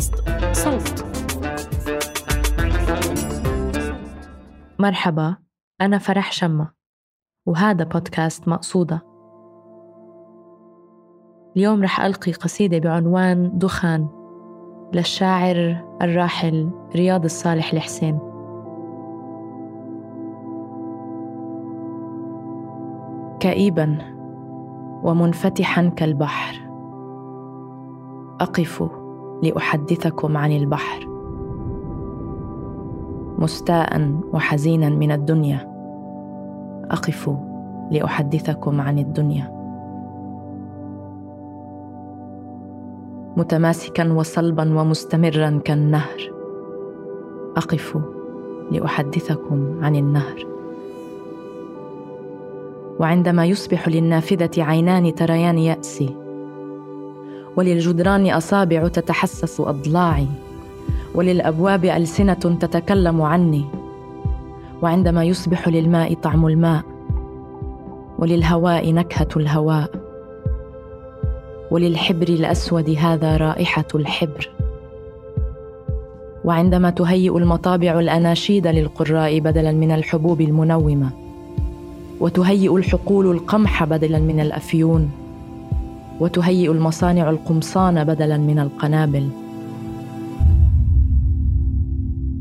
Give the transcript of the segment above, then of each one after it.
بودكاست صوت. مرحبا أنا فرح شمة وهذا بودكاست مقصودة. اليوم رح ألقي قصيدة بعنوان دخان للشاعر الراحل رياض الصالح الحسين. كئيبا ومنفتحا كالبحر. اقف لأحدثكم عن البحر. مستاء وحزينا من الدنيا. أقف لأحدثكم عن الدنيا. متماسكا وصلبا ومستمرا كالنهر. أقف لأحدثكم عن النهر. وعندما يصبح للنافذة عينان تريان يأسي. وللجدران أصابع تتحسس أضلاعي وللأبواب ألسنة تتكلم عني وعندما يصبح للماء طعم الماء وللهواء نكهة الهواء وللحبر الأسود هذا رائحة الحبر. وعندما تهيئ المطابع الأناشيد للقراء بدلا من الحبوب المنومة وتهيئ الحقول القمح بدلا من الأفيون وتهيئ المصانع القمصان بدلا من القنابل.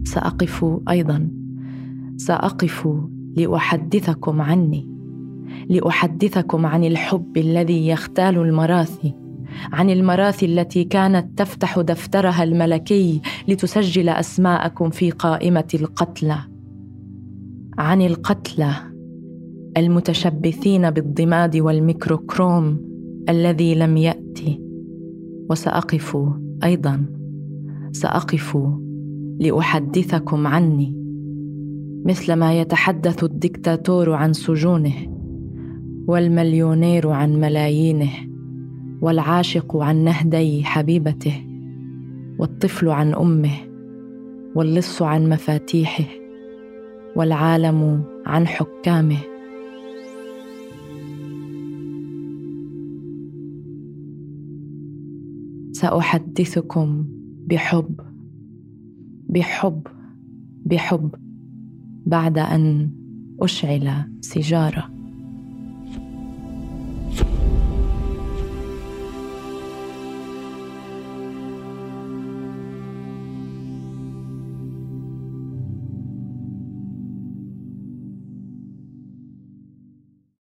سأقف أيضا. سأقف لأحدثكم عني. لأحدثكم عن الحب الذي يختال المراثي. عن المراثي التي كانت تفتح دفترها الملكي لتسجل أسماءكم في قائمة القتلى. عن القتلى. المتشبثين بالضماد والميكروكروم. الذي لم يأتي. وسأقف أيضا. سأقف لأحدثكم عني. مثلما يتحدث الدكتاتور عن سجونه. والمليونير عن ملايينه. والعاشق عن نهدي حبيبته. والطفل عن أمه. واللص عن مفاتيحه. والعالم عن حكامه. سأحدثكم بحب بحب بحب بعد أن أشعل سيجارة.